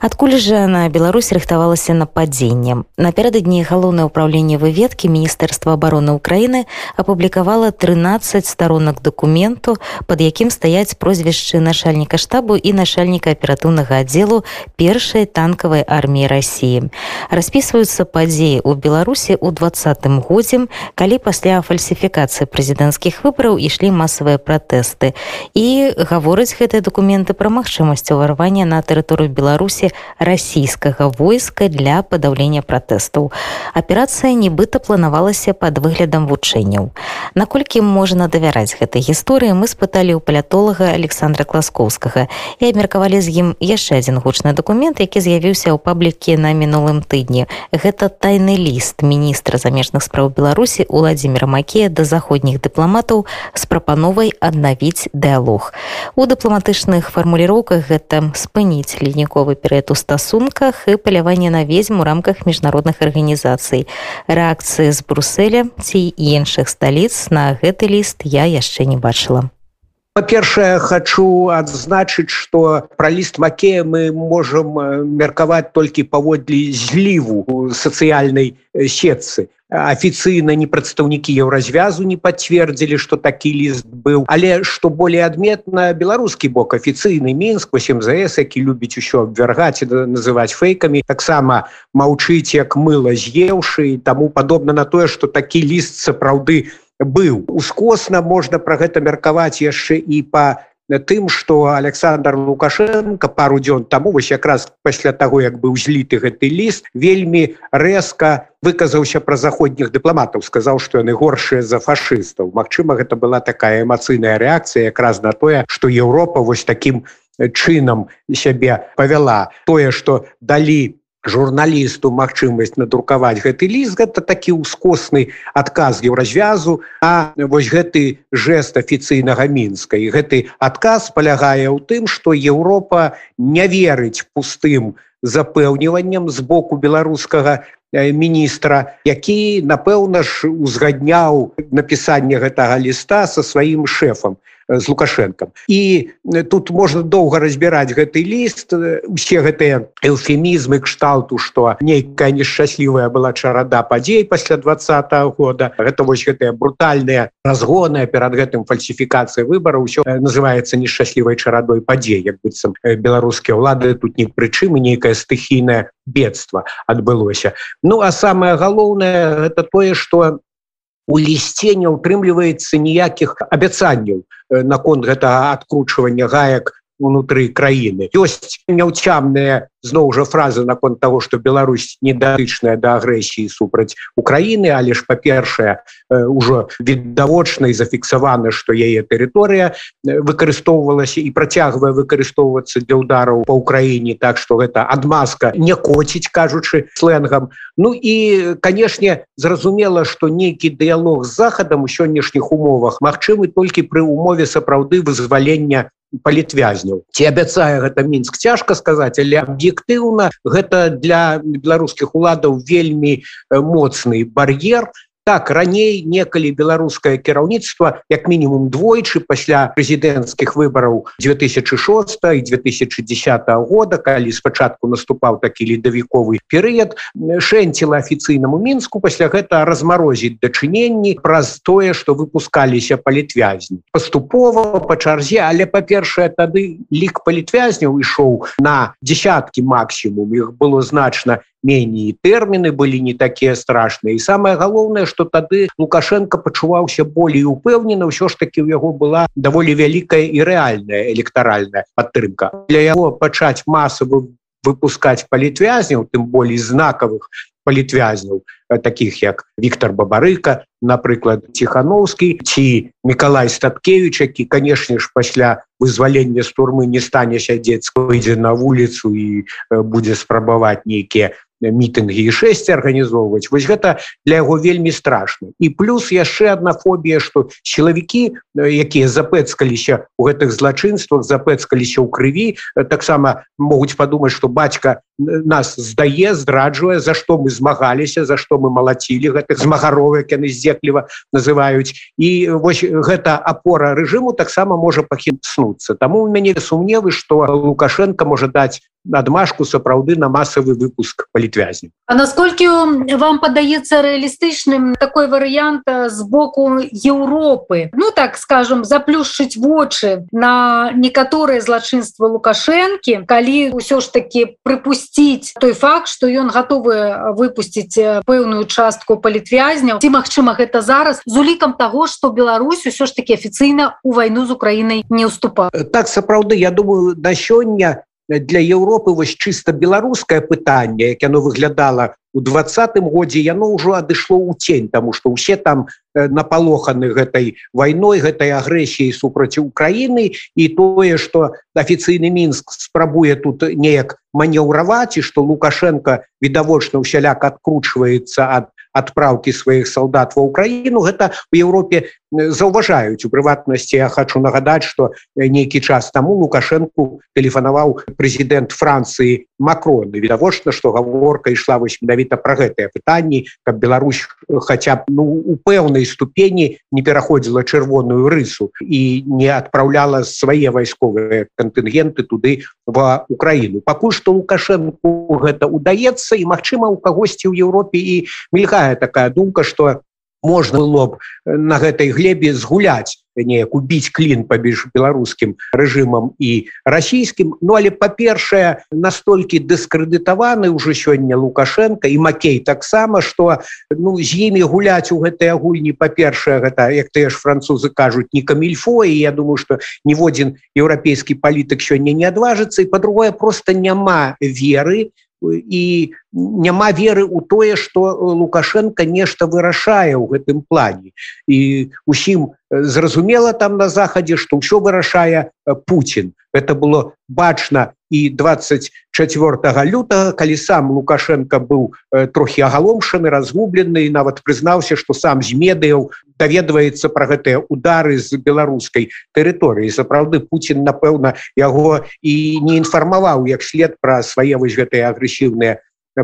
Адкуль жа на Беларусь рыхтавалася нападзенне. Напярэдадні галоўнае ўправленне выведкі міністэрства обороны Украіны апублікавала 13 сторонак дакументу, пад якім стаяць прозвішчы начальніка штабу і начальніка аператыўнага аддзелу першай танкавай арміі Росіі. Распісваюцца падзеі ў Беларусі ў двадцатым годзе, калі пасля фальсіфікацыі прэзідэнцкіх выбараў ішлі масавыя пратэсты. І гавораць гэтыя дакументы пра магчымасць уварвання на тэрыторыю Беларусі расійскага войска для падаўлення пратэстаў. Аперацыя нібыта планавалася пад выглядам вучэнняў. Наколькі можна давяраць гэтай гісторыі мы спыталі ў палятолага Александра Класкоўскага і абмеркавалі з ім яшчэ адзін гучны дакумент, які з'явіўся ў паблікі на мінулым тыдні. Гэта тайны ліст міністра замежных спраў Беларусі Уладзіміра Макея да заходніх дыпламатаў з прапановай аднавіць дыалог. У дыпламатычных фармуліроўках гэта спыніць ледніковы перыяд сусвет у стасунках і паляванне на ведзьм у рамках міжнародных арганізацый. Рэакцыі з Бруселя ці іншых сталіц на гэты ліст я яшчэ не бачыла. Па-першае, хачу адзначыць, што пра ліст Макея мы можам меркаваць толькі паводле зліву сацыяльнай сетцы. Афіцыйна не прадстаўнікі еўразвязу не пацвердзілі што такі ліст быў. Але што более адметна беларускі бок афіцыйны мінск 8зс які любіць усё абвяргаць і называць фэйкамі таксама маўчыць як мыла з'еўшы таму падобна на тое што такі ліст сапраўды быў. Ускосна можна пра гэта меркаваць яшчэ і па тым что александр лукашенко пару дзён тому вось якраз пасля того як быў зліты гэты ліст вельмі рэзка выказаўся пра заходніх дыпламатаў сказаў что яны горшыя за фашыстаў. Мачыма гэта была такая эмацыйная рэакцыя якраз на тое что Еўропа вось таким чынам сябе павяла. Тое что далі журналісту магчымасць надрукаваць гэты ліст гэта такі ўскосны адказ еўразвязу а вось гэты жест афіцыйнага мінска. І гэты адказ палягае ў тым што Еўропа не верыць пустым запэўніваннем з боку беларускага міністра які напэўна ж узгадняў напісанне гэтага ліста со сваім шэфам з лукашенко і тут можна доўга разбіраць гэты ліст усе гэтыя эўфемізмы кшталту что нейкая нешчаслівая была чарада падзей пасля двадца -го года. Гэта вось гэтыя брутальныя разгоны перад гэтым фальсіфікацыя выбараў. Ўсё называется нешчаслівай чарадой падзей як быццам беларускія ўлады. Тут ні прычым нейкае стыхійнае бедства адбылося ну а самое галоўнае это тое что у лісце не ўтрымліваецца ніякіх абяцанняў наконт гэтага адкручвання гаек унутры краіны. Ёсць няўцямныя зноў жа фразы наконт того что Беларусь недатычная да агрэсіі супраць Украіны але ж па-першае ўжо відавочна і зафіксавана што яе тэрыторыя выкарыстоўвалася і працягвае выкарыстоўвацца для удараў по Украіне так что гэта адмазка не коціць кажучы сленгам. Ну і канешне зразумела что нейкі дыялог з захадам у сённяшніх умовах магчымы толькі пры умове сапраўды вызвалення палітвязняў ці абяцае гэта мінск цяжка сказаць але аб'ектыўна гэта для беларускіх уладаў вельмі моцны бар'ер так раней некалі беларускае кіраўніцтва як мінімум двойчы пасля прэзідэнцкіх выбараў 2006 і 2010 года калі спачатку наступаў такі ледавіковы перыяд шэнціла афіцыйнаму мінску пасля гэта размарозіць дачыненні праз тое што выпускаліся палітвязні. Паступова па чарзе але па-першае тады лік палітвязняў ішоў на десяткі максімум іх было значна меней тэрміны былі не такія страшныя і самое галоўнае что тады лукашенко пачуваўся болей упэўнена ўсё ж таки у яго была даволі вялікая і рэальная электаральная падтрымка. Для яго пачаць масавы выпускать палітвязняў тым болей знакавых палітвязняў таких як Віктор бабарыка напрыклад ціхановскі ці Миколай статкевич які канешне ж пасля вызвалення з турмы не стане сядзець выйдзе на вуліцу і будзе спрабаваць нейкія мітынгі і шэсці арганізоўваць вось гэта для яго вельмі страшна. І плюс яшчэ одна фобія что сілавікі якія запэцкаліся у гэтых злачынствах запэцкаліся ў крыві таксама могуць падумаць что бацька нас здае здраджвае за што мы змагаліся за што мы малацілі гэтых змагаровак яны здзекліва называюць. І вось гэта апора рэжыму таксама можа пахінцнуцца таму у мяне сумневы што лукашенко можа даць адмашку сапраўды на масавы выпуск палітвязні А насколькі вам падаецца рэалістычным такой варыянт з боку Еўропы? Ну так скажем заплюшчыць вочы на некаторыя злачынства лукашэнкі калі ўсё ж таки прыпусціць той факт что ён гатовы выпусціць пэўную частку палітвязняў. Ці магчыма гэта зараз з улікам того что Беларусь усё ж таки афіцыйна у вайну з Украінай не ўступа так сапраўды я думаю на сёння для Еўропы вось чыста беларускае пытанне як яно выглядала у двадцатым годзе яно ўжо адышло ў цень тому что ўсе там напалоханы гэтай вайной гэтай агрэсіяй супраць Украіны і тое что афіцыйны мінск спрабуе тут неяк манеўраваць і что лукашенко відавочна ўсяляк адкручваецца ад адпраўкі сваіх салдат ва ўкраіну. Гэта у Еўропе заўважаюць у прыватнасці. Я хочу нагадаць что нейкі час таму лукашенко тэлефанаваў прэзідэнт францыі макроны відавочна что гаворка ішла вось менавіта про гэтыя пытанні каб Беларусь хотя б ну у пэўнай ступені не пераходзіла чырвоную рысу і не адпраўляла свае вайсковыя кантынгенты туды в Украіну. Пакуль что лукашенко гэта удаецца і Мачыма у кагосьці ў Еўропе і мільга такая думка что можно было б на гэтай глебе згуляць неяк убіць клін паміж беларускім рэжымам і расійскім Ну але па-першае настолькі дыскрэдытаваны ўжо сёння лукашенко і макей таксама что ну з імі гуляць у гэтай агульні па-першае гэта як ты ж французы кажуць не камільфо і я думаю что ніводзін еўрапейскі палітык сёння не адважыцца і по-другое просто няма веры і няма веры ў тое што лукашенко нешта вырашае ў гэтым плане. І усім зразумела там на захадзе што ўсё вырашае Путін. Это было бачна і 24 лютага калі сам лукашенко быў трохі агаломшаны разгублены нават прызнаўся што сам з медыяў даведваецца пра гэтыя удары з беларускай тэрыторыі. Сапраўды Путін напэўна яго і не інфармаваў як след пра свае вось гэтыя агрэсіўныя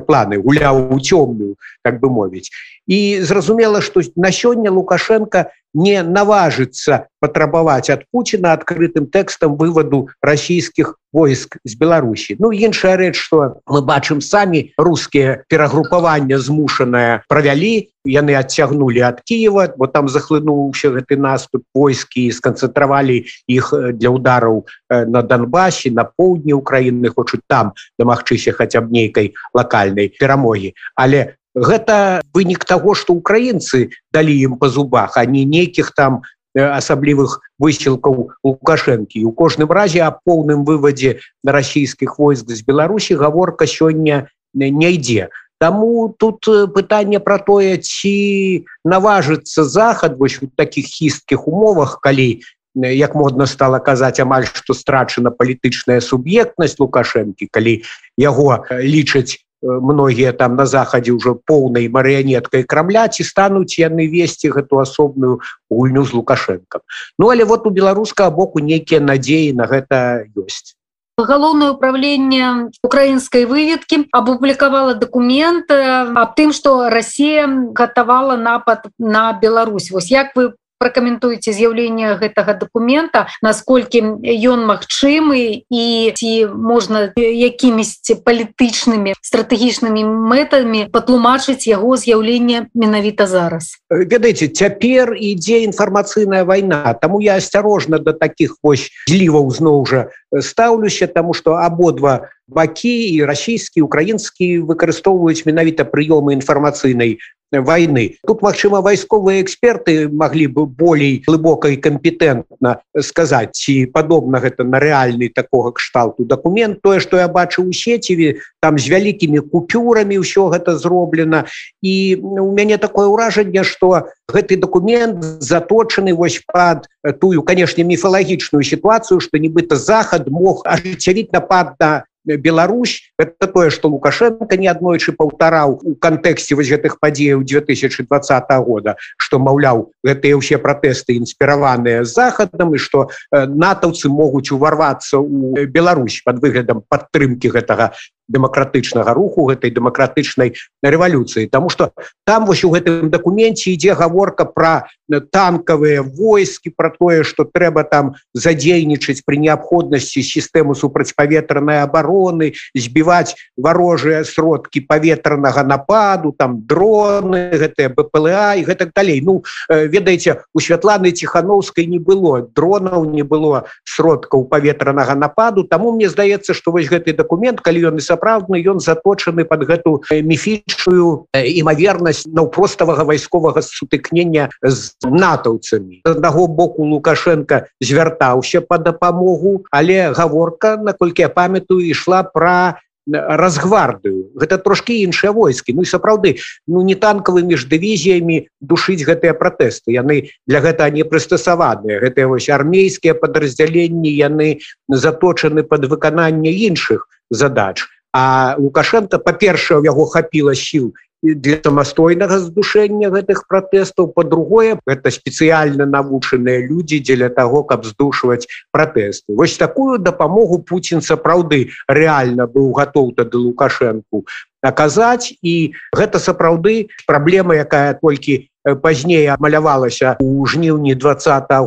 планы. Гуляў у цёмную так бы мовіць і зразумела што на сёння лукашенко не наважыцца патрабаваць ад Пуціна адкрытым тэкстам вываду расійскіх войск з Беларусі Ну іншая рэч што мы бачым самі рускія перагрупавання змушаныя правялі яны адцягнулі ад Киева бо там захлынуўся гэты наступ. Войскі сканцэнтравалі іх для удараў на Донбасе на поўдні Украіны хочуць там дамагчыся хаця б нейкай лакальнай перамогі але гэта вынік того что украінцы далі ім по зубах а не нейкіх там асаблівых высілкаў лукашэнкі. У кожным разе о поўным выводзе на расійскіх войск з беларусі гаворка сёння не ідзе. Таму тут пытанне про тое ці наважыцца захад вось у таких хісткіх умовах калі як модна стала казаць амаль што страчана палітычная суб'ектнасць лукашэнкі калі яго лічаць многія там на захадзе ўжо поўнай марыянеткай крамля ці стануць яны весці гэту асобную гульню з лукашэнкам. Ну але вот у беларускага боку нейкія надзеі на гэта ёсць. Галоўнае ўправленне украінскай выведкі апублікавала дакумент аб тым што Росія гатавала напад на Беларусь. Вось як вы пракаментуеце з'яўлення гэтага дакумента насколькі ён магчымы і ці можна якімісьці палітычнымі стратэгічнымі мэтамі патлумачыць яго з'яўлення менавіта зараз. Ведаеце цяпер ідзе інфармацыйная вайна таму я асцярожна да таких вось зліваў зноў жа стаўлюся таму што абодва бакі і расійскі украінскі выкарыстоўваюць менавіта прыёмы інфармацыйнай войны. Тут Мачыма вайсковыя эксперты могли бы болей глыбока і кампетентна сказаць ці падобна гэта на рэальны такога кшталту документ тое что я бачу у сеціве там з вялікімі купюрамі ўсё гэта зроблена. І у мяне такое ўражанне что гэты документ заточаны вось под тую канешне міфалагічную сітуацыю что нібыта захад мог ажыццявіць напад на Беларусь это тое что лукашенко неаднойчы паўтараў у кантэксце вось гэтых падзеяў 2020 года что маўляў гэтыя ўсе пратэсты інспіраваныя захадам і что натаўцы могуць уварвацца у Беларусь под выглядам падтрымки гэтага дэмакратычнага руху гэтай дэмакратычнай рэвалюцыі. Таму что там вось у гэтым дакуменце ідзе гаворка про танкавыя войскі про тое что трэба там задзейнічаць при неабходнасці сістэму супрацьпаветранай обороны збіваць варожыя сродкі паветранага нападу там дроны гэтыя бпла і гэтак далей. Ну ведаеце у святланы ціхановскай не было дронаў не было сродкаў паветранага нападу. Таму мне здаецца что вось гэты документ калі ён і сапраўдны ён заточаны под гэту міфічную імавернасць наўпроставага вайсковага сутыкнення з натаўцамі. Аднаго боку лукашенко звяртаўся по дапамогу але гаворка наколькі я памятаю ішла про разгвардыю. Гэта трошки іншыя войскі. Ну і сапраўды ну не танкавымі ж дывізіямі душыць гэтыя пратэсты. Яны для гэта не прыстасаваныя гэтыя вось армейскія падраздзяленні яны заточаны под выкананне іншых задач а лукашенко па-першае у яго хапіла сіл для самастойнага здушэння гэтых пратэстаў. По-другое это спецыяльна навучаныя людзі дзеля того каб здушваць пратэсты. Вось такую дапамогу Путін сапраўды реально быў гатоў тады лукашэнку аказаць. І гэта сапраўды праблема якая толькі пазней амалявалася у жніўні два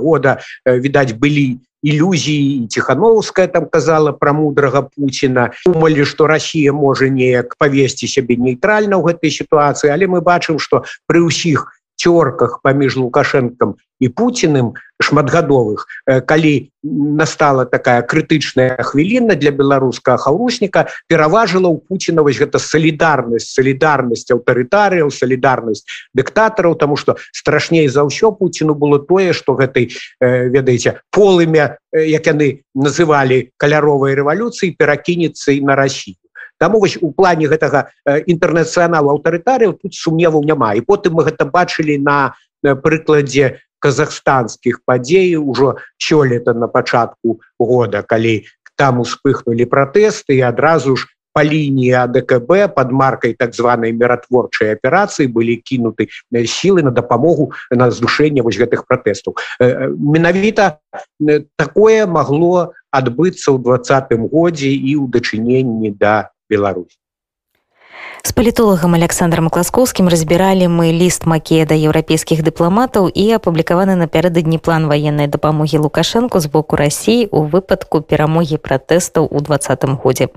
года. Відаць былі ілюзіі ціхановская там казала пра мудрага Пуціна думалі што Росія можа неяк павесці сябе нейтральна ў гэтай сітуацыі але мы бачым што пры ўсіх цёрках паміж лукашэнкам і пуціным шматгадовых калі настала такая крытычная хвіліна для беларускага хаўрусніка пераважыла ў пуціна вось гэта салідарнасць салідарнасць аўтарытарыяў салідарнасць дыктатараў тому что страшней за ўсё пуціну было тое что гэтай ведаеце полымя як яны называлі каляровай рэвалюцыі перакінецца і на Росію Таму вось у плане гэтага інтэрнацыяналу аўтарытарыяў тут сумневаў няма. І потым мы гэта бачылі на прыкладзе казахстанскіх падзей ужо сёлета на пачатку года калі там успыхнули пратэсты і адразу ж по лініі АДКБ под маркай так званой міратворчай аперацыі былі кінуты сілы на дапамогу на здушэнне вось гэтых пратэстаў. Менавіта такое магло адбыцца ў двадцатым годзе і ў дачыненні да Беларусь. З палітолагам Александром Класкоўскім разбіралі мы ліст Макея да еўрапейскіх дыпламатаў і апублікаваны напярэдадні план ваеннай дапамогі Лукашэнку з боку рассіі ў выпадку перамогі пратэстаў у двадцатым годзе.